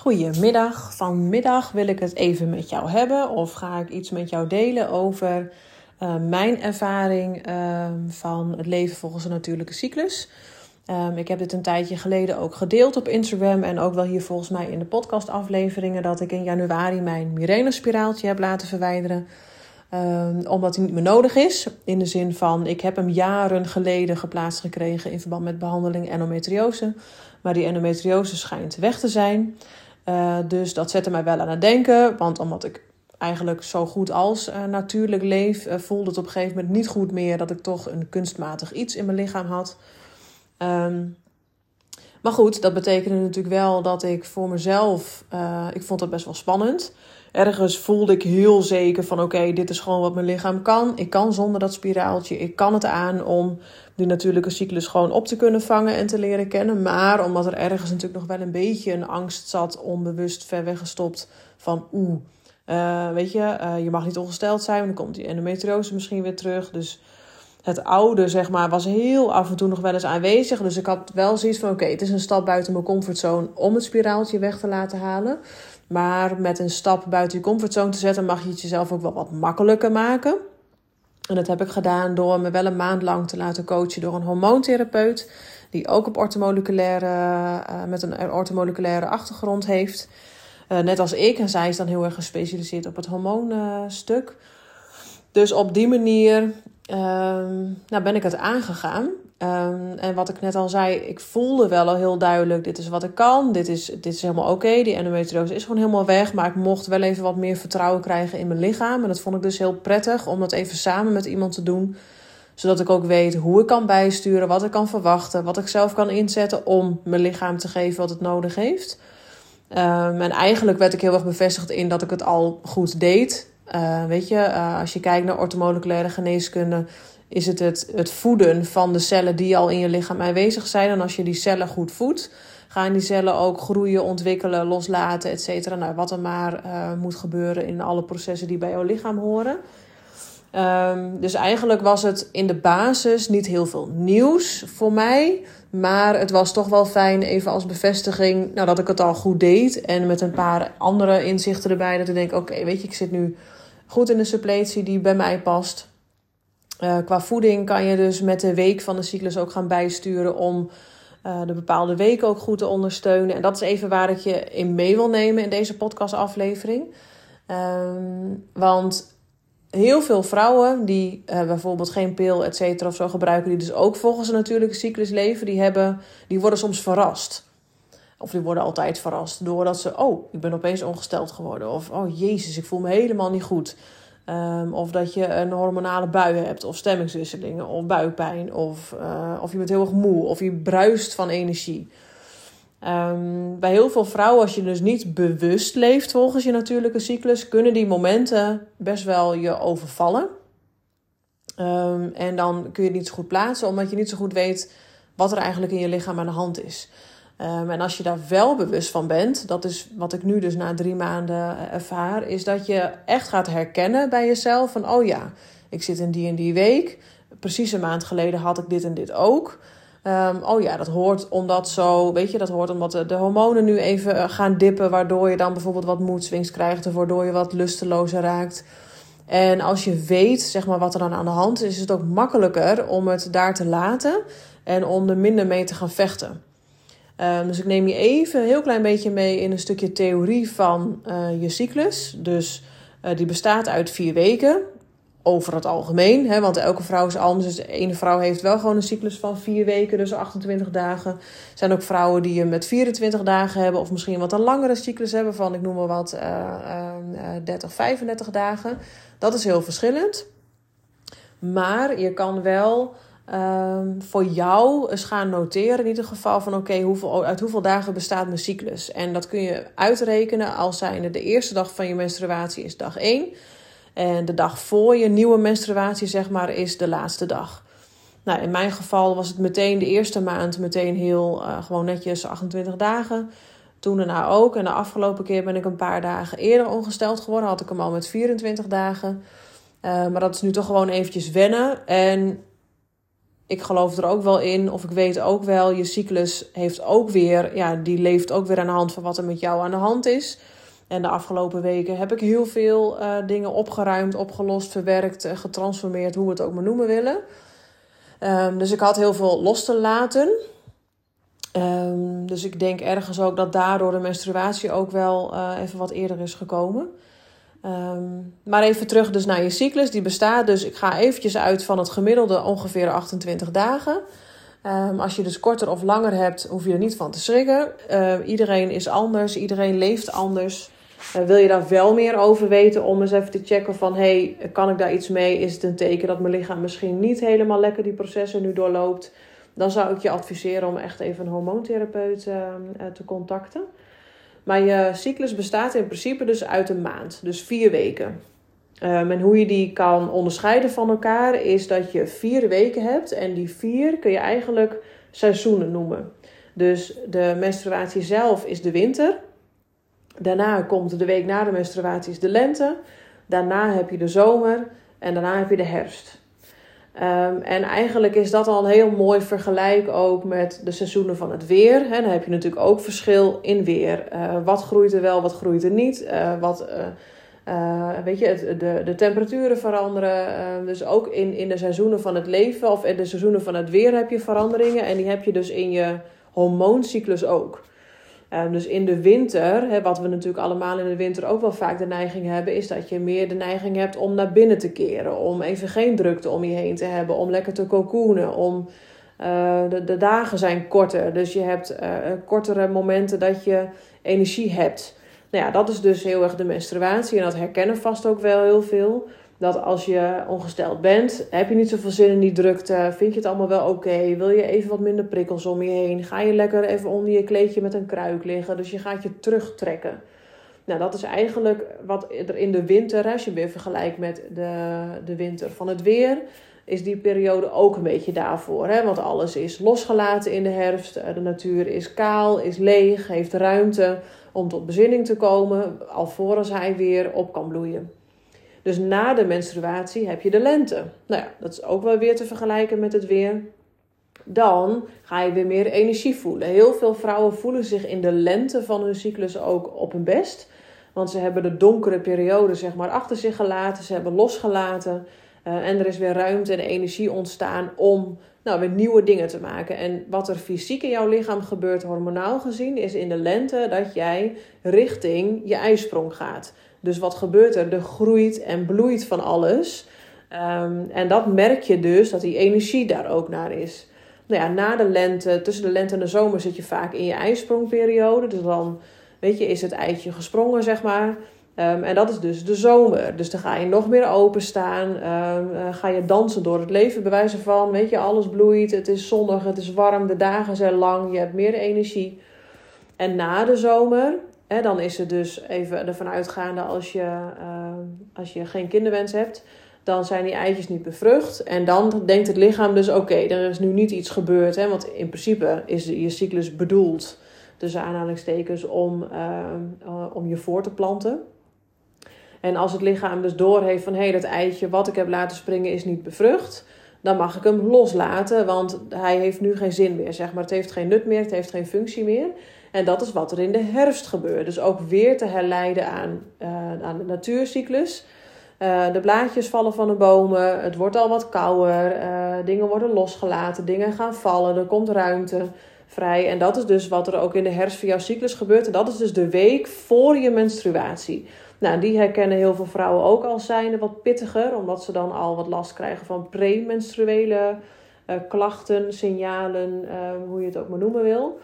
Goedemiddag. Vanmiddag wil ik het even met jou hebben of ga ik iets met jou delen over uh, mijn ervaring uh, van het leven volgens een natuurlijke cyclus. Um, ik heb dit een tijdje geleden ook gedeeld op Instagram en ook wel hier volgens mij in de podcastafleveringen dat ik in januari mijn Mirena-spiraaltje heb laten verwijderen. Um, omdat hij niet meer nodig is. In de zin van, ik heb hem jaren geleden geplaatst gekregen in verband met behandeling endometriose. Maar die endometriose schijnt weg te zijn. Uh, dus dat zette mij wel aan het denken. Want omdat ik eigenlijk zo goed als uh, natuurlijk leef, uh, voelde het op een gegeven moment niet goed meer dat ik toch een kunstmatig iets in mijn lichaam had. Um, maar goed, dat betekende natuurlijk wel dat ik voor mezelf, ik vond dat best wel spannend ergens voelde ik heel zeker van oké, dit is gewoon wat mijn lichaam kan. Ik kan zonder dat spiraaltje. Ik kan het aan om die natuurlijke cyclus gewoon op te kunnen vangen en te leren kennen. Maar omdat er ergens natuurlijk nog wel een beetje een angst zat, onbewust ver weggestopt van oeh. Uh, weet je, uh, je mag niet ongesteld zijn, dan komt die endometriose misschien weer terug. Dus het oude, zeg maar, was heel af en toe nog wel eens aanwezig. Dus ik had wel zoiets van: oké, het is een stap buiten mijn comfortzone om het spiraaltje weg te laten halen. Maar met een stap buiten je comfortzone te zetten, mag je het jezelf ook wel wat makkelijker maken. En dat heb ik gedaan door me wel een maand lang te laten coachen door een hormoontherapeut. Die ook op ortomoleculaire, uh, met een ortomoleculaire achtergrond heeft. Uh, net als ik. En zij is dan heel erg gespecialiseerd op het hormoonstuk. dus op die manier uh, nou ben ik het aangegaan. Um, en wat ik net al zei, ik voelde wel al heel duidelijk: dit is wat ik kan, dit is, dit is helemaal oké. Die endometriose is gewoon helemaal weg. Maar ik mocht wel even wat meer vertrouwen krijgen in mijn lichaam. En dat vond ik dus heel prettig om dat even samen met iemand te doen. Zodat ik ook weet hoe ik kan bijsturen, wat ik kan verwachten, wat ik zelf kan inzetten om mijn lichaam te geven wat het nodig heeft. Um, en eigenlijk werd ik heel erg bevestigd in dat ik het al goed deed. Uh, weet je, uh, als je kijkt naar ortomoleculaire geneeskunde, is het, het voeden van de cellen die al in je lichaam aanwezig zijn. En als je die cellen goed voedt, gaan die cellen ook groeien, ontwikkelen, loslaten, et cetera. Nou, wat er maar uh, moet gebeuren in alle processen die bij jouw lichaam horen. Um, dus eigenlijk was het in de basis niet heel veel nieuws voor mij. Maar het was toch wel fijn, even als bevestiging, nou, dat ik het al goed deed. En met een paar andere inzichten erbij. Dat ik denk, oké, weet je, ik zit nu goed in de suppletie die bij mij past. Uh, qua voeding kan je dus met de week van de cyclus ook gaan bijsturen om uh, de bepaalde week ook goed te ondersteunen. En dat is even waar ik je in mee wil nemen in deze podcastaflevering. Um, want heel veel vrouwen die uh, bijvoorbeeld geen pil, et cetera, of zo gebruiken, die dus ook volgens een natuurlijke cyclus leven, die, hebben, die worden soms verrast. Of die worden altijd verrast doordat ze, oh, ik ben opeens ongesteld geworden. Of, oh jezus, ik voel me helemaal niet goed. Um, of dat je een hormonale bui hebt, of stemmingswisselingen, of buikpijn, of, uh, of je bent heel erg moe, of je bruist van energie. Um, bij heel veel vrouwen, als je dus niet bewust leeft volgens je natuurlijke cyclus, kunnen die momenten best wel je overvallen. Um, en dan kun je het niet zo goed plaatsen, omdat je niet zo goed weet wat er eigenlijk in je lichaam aan de hand is. Um, en als je daar wel bewust van bent, dat is wat ik nu dus na drie maanden eh, ervaar, is dat je echt gaat herkennen bij jezelf van, oh ja, ik zit in die en die week. Precies een maand geleden had ik dit en dit ook. Um, oh ja, dat hoort omdat zo, weet je, dat hoort omdat de, de hormonen nu even eh, gaan dippen, waardoor je dan bijvoorbeeld wat moedswings krijgt of waardoor je wat lustelozer raakt. En als je weet, zeg maar, wat er dan aan de hand is, is het ook makkelijker om het daar te laten en om er minder mee te gaan vechten. Um, dus ik neem je even een heel klein beetje mee in een stukje theorie van uh, je cyclus. Dus uh, die bestaat uit vier weken. Over het algemeen, hè, want elke vrouw is anders. Dus de ene vrouw heeft wel gewoon een cyclus van vier weken, dus 28 dagen. Er zijn ook vrouwen die je met 24 dagen hebben, of misschien wat een langere cyclus hebben, van ik noem maar wat, uh, uh, 30, 35 dagen. Dat is heel verschillend. Maar je kan wel um, voor jou eens gaan noteren in ieder geval van oké, hoeveel, uit hoeveel dagen bestaat mijn cyclus? En dat kun je uitrekenen als zijnde de eerste dag van je menstruatie is dag 1. En de dag voor je nieuwe menstruatie, zeg maar, is de laatste dag. Nou, in mijn geval was het meteen de eerste maand meteen heel uh, gewoon netjes 28 dagen. Toen daarna ook. En de afgelopen keer ben ik een paar dagen eerder ongesteld geworden. Had ik hem al met 24 dagen. Uh, maar dat is nu toch gewoon eventjes wennen. En ik geloof er ook wel in, of ik weet ook wel, je cyclus heeft ook weer, ja, die leeft ook weer aan de hand van wat er met jou aan de hand is. En de afgelopen weken heb ik heel veel uh, dingen opgeruimd, opgelost, verwerkt, uh, getransformeerd, hoe we het ook maar noemen willen. Um, dus ik had heel veel los te laten. Um, dus ik denk ergens ook dat daardoor de menstruatie ook wel uh, even wat eerder is gekomen. Um, maar even terug dus naar je cyclus. Die bestaat dus, ik ga eventjes uit van het gemiddelde ongeveer 28 dagen. Um, als je dus korter of langer hebt, hoef je er niet van te schrikken. Uh, iedereen is anders, iedereen leeft anders. Uh, wil je daar wel meer over weten om eens even te checken van... hey, kan ik daar iets mee? Is het een teken dat mijn lichaam misschien niet helemaal lekker die processen nu doorloopt? Dan zou ik je adviseren om echt even een hormoontherapeut uh, te contacten. Maar je cyclus bestaat in principe dus uit een maand, dus vier weken. Um, en hoe je die kan onderscheiden van elkaar is dat je vier weken hebt en die vier kun je eigenlijk seizoenen noemen. Dus de menstruatie zelf is de winter. Daarna komt de week na de menstruatie is de lente. Daarna heb je de zomer en daarna heb je de herfst. Um, en eigenlijk is dat al een heel mooi vergelijk ook met de seizoenen van het weer. He, dan heb je natuurlijk ook verschil in weer. Uh, wat groeit er wel, wat groeit er niet. Uh, wat, uh, weet je, het, de, de temperaturen veranderen. Ehm, dus ook in, in de seizoenen van het leven of in de seizoenen van het weer heb je veranderingen. En die heb je dus in je hormooncyclus ook. Um, dus in de winter, wat we natuurlijk allemaal in de winter ook wel vaak de neiging hebben, is dat je meer de neiging hebt om naar binnen te keren. Om even geen drukte om je heen te hebben. Om lekker te cocoonen. Om, uh, de, dagen zijn korter. Dus je hebt uh, kortere momenten dat je energie hebt. Nou ja, dat is dus heel erg de menstruatie. En dat herkennen vast ook wel heel veel dat als je ongesteld bent, heb je niet zoveel zin in die drukte, vind je het allemaal wel oké, wil je even wat minder prikkels om je heen, ga je lekker even onder je kleedje met een kruik liggen, dus je gaat je terugtrekken. Nou, dat is eigenlijk wat er in de winter, als je weer vergelijkt met de, de winter van het weer, is die periode ook een beetje daarvoor. Hè? Want alles is losgelaten in de herfst, de natuur is kaal, is leeg, heeft ruimte om tot bezinning te komen, alvorens hij weer op kan bloeien. Dus na de menstruatie heb je de lente. Nou ja, dat is ook wel weer te vergelijken met het weer. Dan ga je weer meer energie voelen. Heel veel vrouwen voelen zich in de lente van hun cyclus ook op hun best. Want ze hebben de donkere periode zeg maar achter zich gelaten. Ze hebben losgelaten. Uh, en er is weer ruimte en energie ontstaan om nou, weer nieuwe dingen te maken. En wat er fysiek in jouw lichaam gebeurt, hormonaal gezien, is in de lente dat jij richting je ijsprong gaat. Dus wat gebeurt er? Er groeit en bloeit van alles. Um, en dat merk je dus, dat die energie daar ook naar is. Nou ja, na de lente, tussen de lente en de zomer zit je vaak in je ijsprongperiode. Dus dan, weet je, is het eitje gesprongen, zeg maar. Um, en dat is dus de zomer. Dus dan ga je nog meer openstaan. Um, ga je dansen door het leven, bij wijze van, weet je, alles bloeit. Het is zonnig, het is warm, de dagen zijn lang, je hebt meer energie. En na de zomer Dan is het dus even ervan uitgaande als je, uh, als je geen kinderwens hebt, dan zijn die eitjes niet bevrucht. En dan denkt het lichaam dus: oké, er is nu niet iets gebeurd. Hè, want in principe is je cyclus bedoeld, tussen aanhalingstekens, om, uh, uh, om je voor te planten. En als het lichaam dus doorheeft van hé, hey, dat eitje wat ik heb laten springen is niet bevrucht, dan mag ik hem loslaten, want hij heeft nu geen zin meer. Zeg maar. Het heeft geen nut meer, het heeft geen functie meer. En dat is wat er in de herfst gebeurt. Dus ook weer te herleiden aan, uh, aan de natuurcyclus. Uh, de blaadjes vallen van de bomen, het wordt al wat kouder, uh, dingen worden losgelaten, dingen gaan vallen, er komt ruimte vrij. En dat is dus wat er ook in de herfst jouw cyclus gebeurt. En dat is dus de week voor je menstruatie. Nou, die herkennen heel veel vrouwen ook als zijnde wat pittiger, omdat ze dan al wat last krijgen van premenstruele uh, klachten, signalen, hoe je het ook maar noemen wil.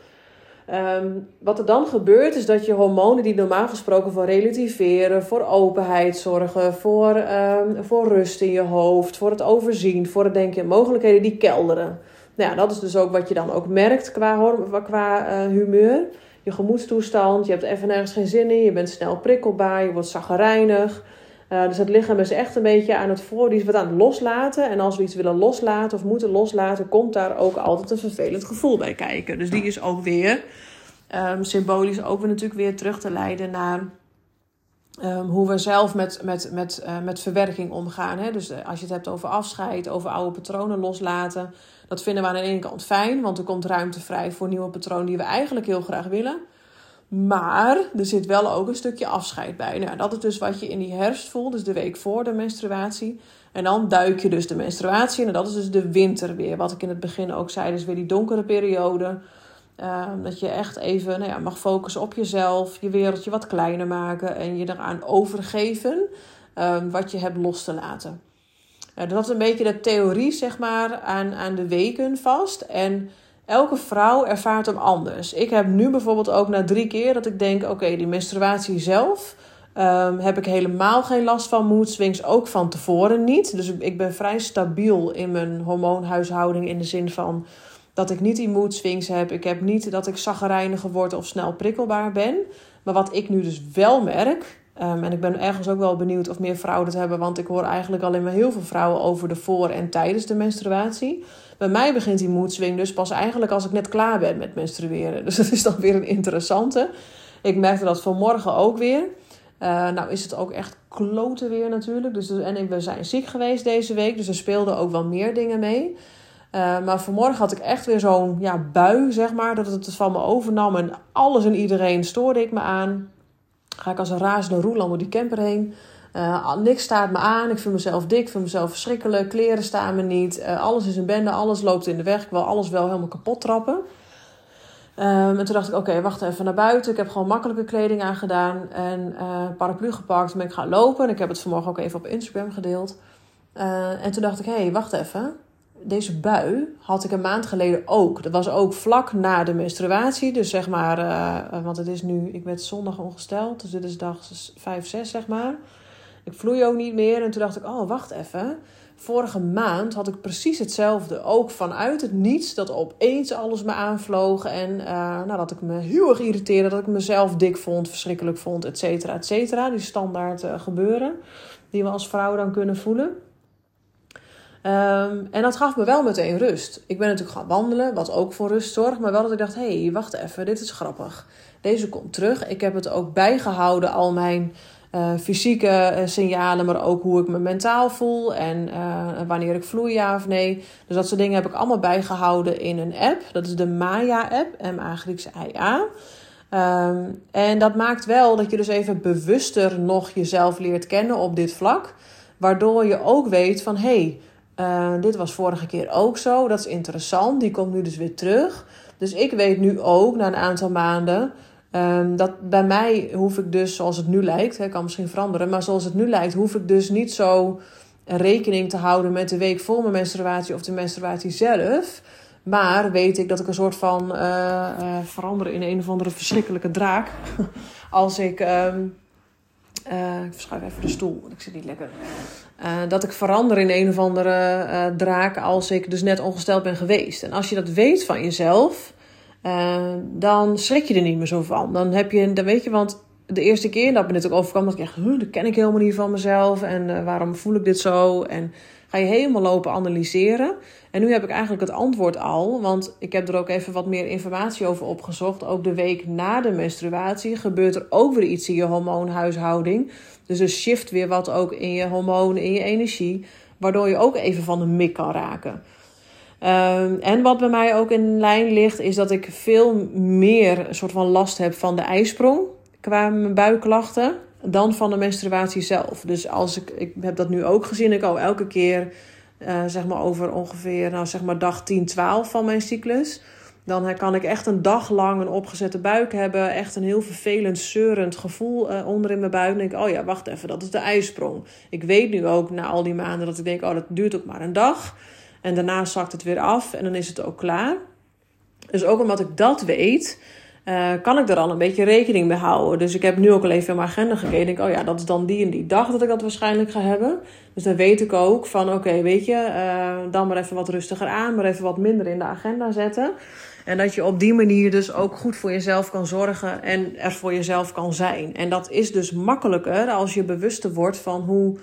Um, wat er dan gebeurt is dat je hormonen die normaal gesproken voor relativeren, voor openheid zorgen, voor, um, voor rust in je hoofd, voor het overzien, voor het denken in mogelijkheden, die kelderen. Nou ja, dat is dus ook wat je dan ook merkt qua, qua uh, humeur. Je gemoedstoestand, je hebt even nergens geen zin in, je bent snel prikkelbaar, je wordt zaggerijnig. Uh, dus het lichaam is echt een beetje aan het voor, die is wat aan het loslaten. En als we iets willen loslaten of moeten loslaten, komt daar ook altijd een vervelend gevoel bij kijken. Dus die is ook weer um, symbolisch ook weer natuurlijk weer terug te leiden naar Ehm, hoe we zelf met, met, met, uh, met verwerking omgaan. Hè? Dus als je het hebt over afscheid, over oude patronen loslaten. Dat vinden we aan de ene kant fijn, want er komt ruimte vrij voor nieuwe patronen die we eigenlijk heel graag willen. Maar er zit wel ook een stukje afscheid bij. Nou, dat is dus wat je in die herfst voelt, dus de week voor de menstruatie. En dan duik je dus de menstruatie en dat is dus de winter weer. Wat ik in het begin ook zei, dus weer die donkere periode. Ehm, dat je echt even nou ja, mag focussen op jezelf, je wereldje wat kleiner maken en je eraan overgeven um, wat je hebt los te laten. Uh, dat is een beetje de theorie, zeg maar, aan, aan de weken vast. En elke vrouw ervaart hem anders. Ik heb nu bijvoorbeeld ook na drie keer dat ik denk: oké, die menstruatie zelf. Um, heb ik helemaal geen last van mood swings, ook van tevoren niet. Dus ik ben vrij stabiel in mijn hormoonhuishouding in de zin van dat ik niet die mood swings heb. Ik heb niet dat ik zaggerijniger word of snel prikkelbaar ben. Maar wat ik nu dus wel merk, um, en ik ben ergens ook wel benieuwd of meer vrouwen dat hebben, want ik hoor eigenlijk alleen maar heel veel vrouwen over de voor- en tijdens de menstruatie. Bij mij begint die mood swing dus pas eigenlijk als ik net klaar ben met menstrueren. Dus dat is dan weer een interessante. Ik merkte dat vanmorgen ook weer. Uh, nou is het ook echt kloten weer natuurlijk. Dus, en we zijn ziek geweest deze week, dus er speelden ook wel meer dingen mee. Uh, maar vanmorgen had ik echt weer zo'n ja, bui, zeg maar, dat het van me overnam. En alles en iedereen stoorde ik me aan. Ga ik als een razende roeland door die camper heen. Uh, niks staat me aan. Ik vind mezelf dik, ik vind mezelf verschrikkelijk. Kleren staan me niet. Uh, alles is een bende, alles loopt in de weg. Ik wil alles wel helemaal kapot trappen. Um, en toen dacht ik, oké, wacht even naar buiten. Ik heb gewoon makkelijke kleding aangedaan. En uh, paraplu gepakt. Toen ben ik gaan lopen. Ik heb het vanmorgen ook even op Instagram gedeeld. en toen dacht ik, hé, hey, wacht even deze bui had ik een maand geleden ook. Dat was ook vlak na de menstruatie. Dus zeg maar, want het is nu, ik werd zondag ongesteld. Dus dit is dag 5, 6 zeg maar. Ik vloei ook niet meer. En toen dacht ik, oh wacht even. Vorige maand had ik precies hetzelfde. Ook vanuit het niets. Dat opeens alles me aanvloog. En uh, nou, dat ik me heel erg irriteerde. Dat ik mezelf dik vond, verschrikkelijk vond, et cetera, et cetera. Die standaard uh, gebeuren. Die we als vrouw dan kunnen voelen. Um, en dat gaf me wel meteen rust. Ik ben natuurlijk gaan wandelen, wat ook voor rust zorgt. Maar wel dat ik dacht, hé, hey, wacht even, dit is grappig. Deze komt terug. Ik heb het ook bijgehouden, al mijn uh, fysieke uh, signalen. Maar ook hoe ik me mentaal voel. En uh, wanneer ik vloei, ja of nee. Dus dat soort dingen heb ik allemaal bijgehouden in een app. Dat is de Maya-app, M-A Grieks I-A. Um, en dat maakt wel dat je dus even bewuster nog jezelf leert kennen op dit vlak. Waardoor je ook weet van, hé... Hey, dit was vorige keer ook zo. Dat is interessant. Die komt nu dus weer terug. Dus ik weet nu ook na een aantal maanden. Um, dat bij mij hoef ik dus, zoals het nu lijkt, hè, kan misschien veranderen, maar zoals het nu lijkt, hoef ik dus niet zo rekening te houden met de week voor mijn menstruatie of de menstruatie zelf. Maar weet ik dat ik een soort van uh, verander in een of andere verschrikkelijke draak. Als ik. Um, ik verschuif even de stoel, want ik zit niet lekker. Dat ik verander in een of andere draak als ik dus net ongesteld ben geweest. En als je dat weet van jezelf, uh, dan schrik je er niet meer zo van. Dan heb je, dan weet je, want de eerste keer dat me dit ook overkwam, dat ik echt, dat ken ik helemaal niet van mezelf. En waarom voel ik dit zo? En ga je helemaal lopen analyseren. En nu heb ik eigenlijk het antwoord al, want ik heb er ook even wat meer informatie over opgezocht. Ook de week na de menstruatie gebeurt er ook weer iets in je hormoonhuishouding. Dus er shift weer wat ook in je hormonen, in je energie, waardoor je ook even van de mik kan raken. Um, en wat bij mij ook in lijn ligt, is dat ik veel meer een soort van last heb van de ijsprong qua mijn buikklachten dan van de menstruatie zelf. Dus als ik, ik heb dat nu ook gezien, ik al elke keer, uh, zeg maar over ongeveer, nou zeg maar dag 10, 12 van mijn cyclus. Dan kan ik echt een dag lang een opgezette buik hebben. Echt een heel vervelend, zeurend gevoel uh, onder in mijn buik. Dan denk ik, oh ja, wacht even, dat is de ijsprong. Ik weet nu ook na al die maanden dat ik denk, oh, dat duurt ook maar een dag. En daarna zakt het weer af en dan is het ook klaar. Dus ook omdat ik dat weet, uh, kan ik er al een beetje rekening mee houden. Dus ik heb nu ook al even in mijn agenda gekeken. Oh ja, dat is dan die en die dag dat ik dat waarschijnlijk ga hebben. Dus dan weet ik ook van, oké, weet je, uh, dan maar even wat rustiger aan, maar even wat minder in de agenda zetten. En dat je op die manier dus ook goed voor jezelf kan zorgen en er voor jezelf kan zijn. En dat is dus makkelijker als je bewuster wordt van hoe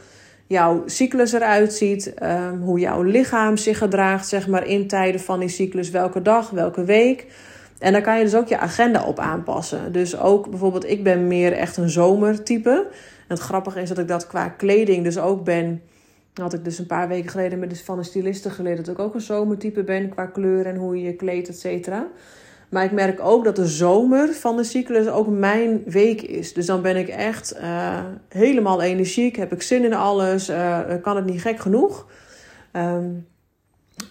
jouw cyclus eruit ziet, um, hoe jouw lichaam zich gedraagt, zeg maar, in tijden van die cyclus, welke dag, welke week. En daar kan je dus ook je agenda op aanpassen. Dus ook bijvoorbeeld, ik ben meer echt een zomertype. het grappige is dat ik dat qua kleding dus ook ben. Had ik dus een paar weken geleden met van een styliste geleerd dat ik ook een zomertype ben qua kleur en hoe je je kleedt, et cetera. Maar ik merk ook dat de zomer van de cyclus ook mijn week is. Dus dan ben ik echt uh, helemaal energiek, heb ik zin in alles, uh, kan het niet gek genoeg. Um,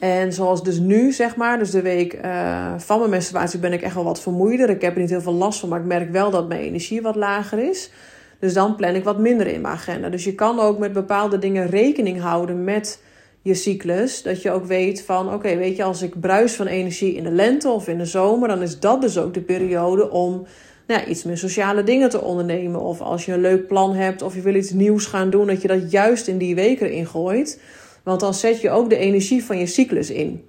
en zoals dus nu, zeg maar, dus de week uh, van mijn menstruatie ben ik echt wel wat vermoeider. Ik heb er niet heel veel last van, maar ik merk wel dat mijn energie wat lager is. Dus dan plan ik wat minder in mijn agenda. Dus je kan ook met bepaalde dingen rekening houden met je cyclus. Dat je ook weet van, oké, weet je, als ik bruis van energie in de lente of in de zomer, dan is dat dus ook de periode om nou, iets meer sociale dingen te ondernemen. Of als je een leuk plan hebt of je wil iets nieuws gaan doen, dat je dat juist in die weken erin gooit. Want dan zet je ook de energie van je cyclus in.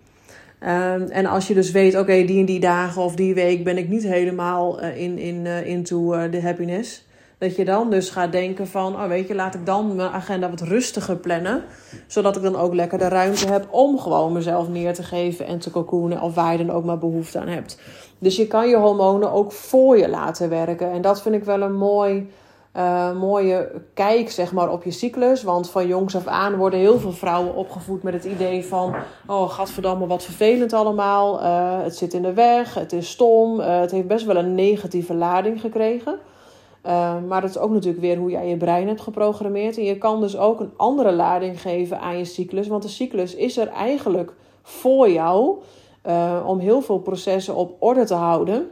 Um, en als je dus weet, oké, die en die dagen of die week ben ik niet helemaal uh, in, in, uh, into uh, de happiness. Dat je dan dus gaat denken van, oh weet je, laat ik dan mijn agenda wat rustiger plannen. Zodat ik dan ook lekker de ruimte heb om gewoon mezelf neer te geven en te cocoonen. Of waar je dan ook maar behoefte aan hebt. Dus je kan je hormonen ook voor je laten werken. En dat vind ik wel een mooi uh, mooie kijk zeg maar, op je cyclus. Want van jongs af aan worden heel veel vrouwen opgevoed met het idee van... oh, gadverdamme, wat vervelend allemaal. Uh, het zit in de weg, het is stom. Uh, het heeft best wel een negatieve lading gekregen. Maar dat is ook natuurlijk weer hoe jij je brein hebt geprogrammeerd. En je kan dus ook een andere lading geven aan je cyclus. Want de cyclus is er eigenlijk voor jou... om heel veel processen op orde te houden.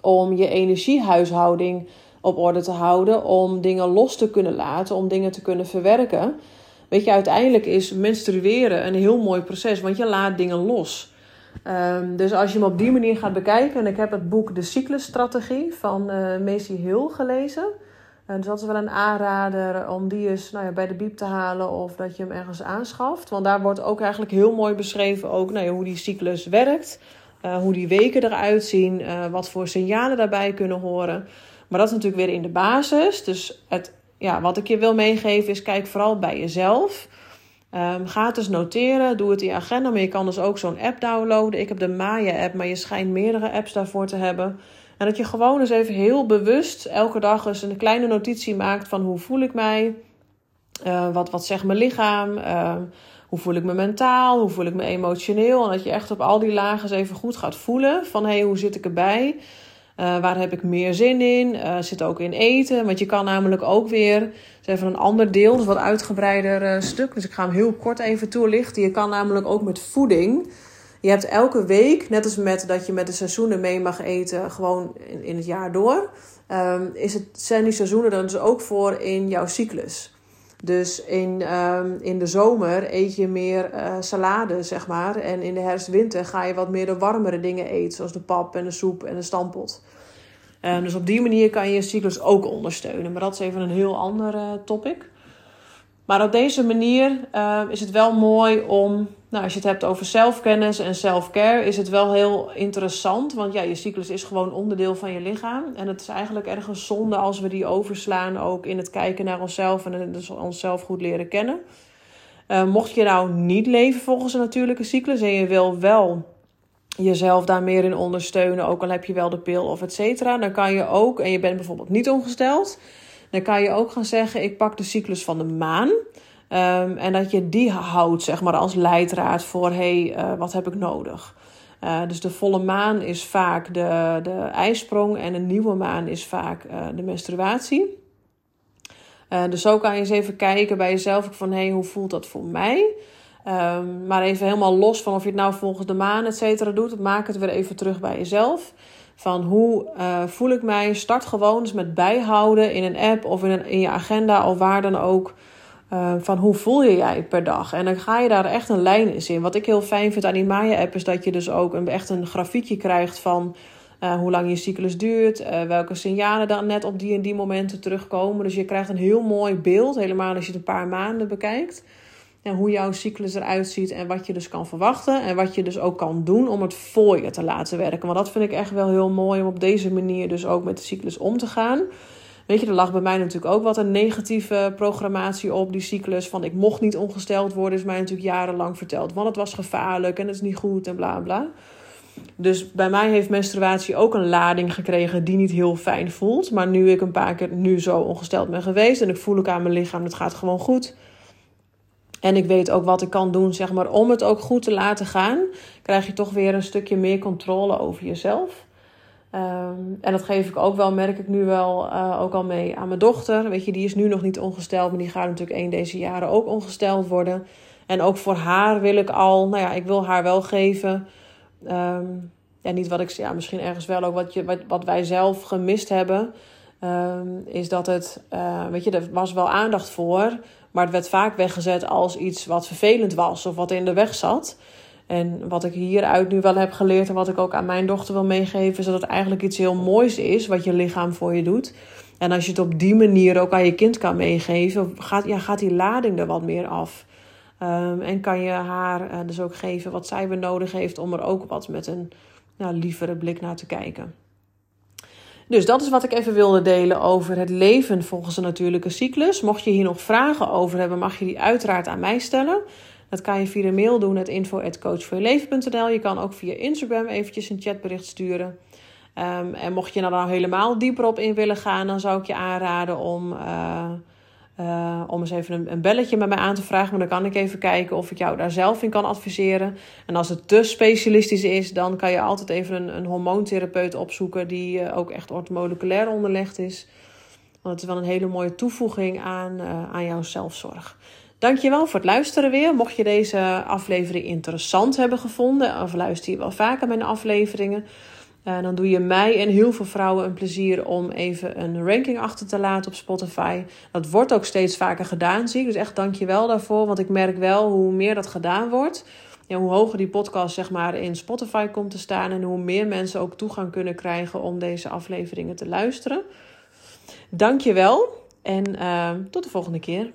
Om je energiehuishouding op orde te houden, om dingen los te kunnen laten, om dingen te kunnen verwerken. Weet je, uiteindelijk is menstrueren een heel mooi proces, want je laat dingen los. Um, dus als je hem op die manier gaat bekijken, en ik heb het boek De Cyclusstrategie van uh, Macy Hill gelezen. Uh, dat is wel een aanrader om die eens nou ja, bij de biep te halen of dat je hem ergens aanschaft. Want daar wordt ook eigenlijk heel mooi beschreven ook, nou ja, hoe die cyclus werkt. Uh, hoe die weken eruit zien, wat voor signalen daarbij kunnen horen. Maar dat is natuurlijk weer in de basis. Dus het, ja, wat ik je wil meegeven is: kijk vooral bij jezelf. Um, ga het dus noteren, doe het in je agenda. Maar je kan dus ook zo'n app downloaden. Ik heb de Maya-app, maar je schijnt meerdere apps daarvoor te hebben. En dat je gewoon eens even heel bewust elke dag eens een kleine notitie maakt van hoe voel ik mij? Uh, wat, wat zegt mijn lichaam? Uh, hoe voel ik me mentaal? Hoe voel ik me emotioneel? En dat je echt op al die lagen eens even goed gaat voelen van hé, hey, hoe zit ik erbij? Uh, waar heb ik meer zin in? Uh, zit ook in eten. Want je kan namelijk ook weer. Dat is even een ander deel, dus wat uitgebreider uh, stuk. Dus ik ga hem heel kort even toelichten. Je kan namelijk ook met voeding. Je hebt elke week, net als met dat je met de seizoenen mee mag eten, gewoon in, in het jaar door. Um, is het, zijn die seizoenen dan dus ook voor in jouw cyclus. Dus in, um, in de zomer eet je meer uh, salade, zeg maar. En in de herfst-winter ga je wat meer de warmere dingen eten. Zoals de pap en de soep en de stampot. Um, dus op die manier kan je je cyclus ook ondersteunen. Maar dat is even een heel ander uh, topic. Maar op deze manier uh, is het wel mooi om, nou, als je het hebt over zelfkennis en self-care, is het wel heel interessant. Want ja, je cyclus is gewoon onderdeel van je lichaam. En het is eigenlijk ergens zonde als we die overslaan, ook in het kijken naar onszelf en dus onszelf goed leren kennen. Uh, mocht je nou niet leven volgens een natuurlijke cyclus en je wil wel jezelf daar meer in ondersteunen, ook al heb je wel de pil of et cetera, dan kan je ook, en je bent bijvoorbeeld niet ongesteld, dan kan je ook gaan zeggen: ik pak de cyclus van de maan. Um, en dat je die houdt, zeg maar, als leidraad voor: hé, hey, uh, wat heb ik nodig? Uh, dus de volle maan is vaak de, de ijsprong en een nieuwe maan is vaak uh, de menstruatie. dus zo kan je eens even kijken bij jezelf van hé, hey, hoe voelt dat voor mij? Um, maar even helemaal los van of je het nou volgens de maan, et cetera, doet. Maak het weer even terug bij jezelf. Van hoe voel ik mij? Start gewoon eens met bijhouden in een app of in, een, in je agenda of waar dan ook. Uh, van hoe voel je jij per dag? En dan ga je daar echt een lijn in zien. Wat ik heel fijn vind aan die Maya-app is dat je dus ook een, echt een grafiekje krijgt van uh, hoe lang je cyclus duurt, uh, welke signalen dan net op die en die momenten terugkomen. Dus je krijgt een heel mooi beeld, helemaal als je het een paar maanden bekijkt. En hoe jouw cyclus eruit ziet en wat je dus kan verwachten. En wat je dus ook kan doen om het voor je te laten werken. Want dat vind ik echt wel heel mooi om op deze manier dus ook met de cyclus om te gaan. Weet je, er lag bij mij natuurlijk ook wat een negatieve programmatie op, die cyclus. Van ik mocht niet ongesteld worden, is mij natuurlijk jarenlang verteld. Want het was gevaarlijk en het is niet goed en bla bla. Dus bij mij heeft menstruatie ook een lading gekregen die niet heel fijn voelt. Maar nu ik een paar keer nu zo ongesteld ben geweest en ik voel ook aan mijn lichaam, het gaat gewoon goed. En ik weet ook wat ik kan doen, zeg maar, om het ook goed te laten gaan. Krijg je toch weer een stukje meer controle over jezelf. Ehm, en dat geef ik ook wel, merk ik nu wel uh, ook al mee aan mijn dochter. Weet je, die is nu nog niet ongesteld, maar die gaat natuurlijk één deze jaren ook ongesteld worden. En ook voor haar wil ik al, nou ja, ik wil haar wel geven. Um, ja, niet wat ik, ja, misschien ergens wel ook wat, je, wat, wat wij zelf gemist hebben. Um, is dat het, uh, weet je, er was wel aandacht voor, maar het werd vaak weggezet als iets wat vervelend was of wat in de weg zat. En wat ik hieruit nu wel heb geleerd en wat ik ook aan mijn dochter wil meegeven, is dat het eigenlijk iets heel moois is wat je lichaam voor je doet. En als je het op die manier ook aan je kind kan meegeven, gaat, ja, gaat die lading er wat meer af. Um, en kan je haar uh, dus ook geven wat zij weer nodig heeft om er ook wat met een nou, lievere blik naar te kijken. Dus dat is wat ik even wilde delen over het leven volgens een natuurlijke cyclus. Mocht je hier nog vragen over hebben, mag je die uiteraard aan mij stellen. Dat kan je via de mail doen, het info.coachvoorjeleven.nl. Je kan ook via Instagram eventjes een chatbericht sturen. Um, en mocht je er nou helemaal dieper op in willen gaan, dan zou ik je aanraden om, uh, uh, om eens even een, een, belletje met mij aan te vragen. Maar dan kan ik even kijken of ik jou daar zelf in kan adviseren. En als het te specialistisch is, dan kan je altijd even een, een hormoontherapeut opzoeken die uh, ook echt orthomoleculair onderlegd is. Want het is wel een hele mooie toevoeging aan, aan jouw zelfzorg. Dankjewel voor het luisteren weer. Mocht je deze aflevering interessant hebben gevonden, of luister je wel vaker mijn afleveringen, uh, dan doe je mij en heel veel vrouwen een plezier om even een ranking achter te laten op Spotify. Dat wordt ook steeds vaker gedaan, zie ik. Dus echt dankjewel daarvoor, want ik merk wel hoe meer dat gedaan wordt, ja, hoe hoger die podcast zeg maar in Spotify komt te staan en hoe meer mensen ook toegang kunnen krijgen om deze afleveringen te luisteren. Dankjewel en uh, tot de volgende keer.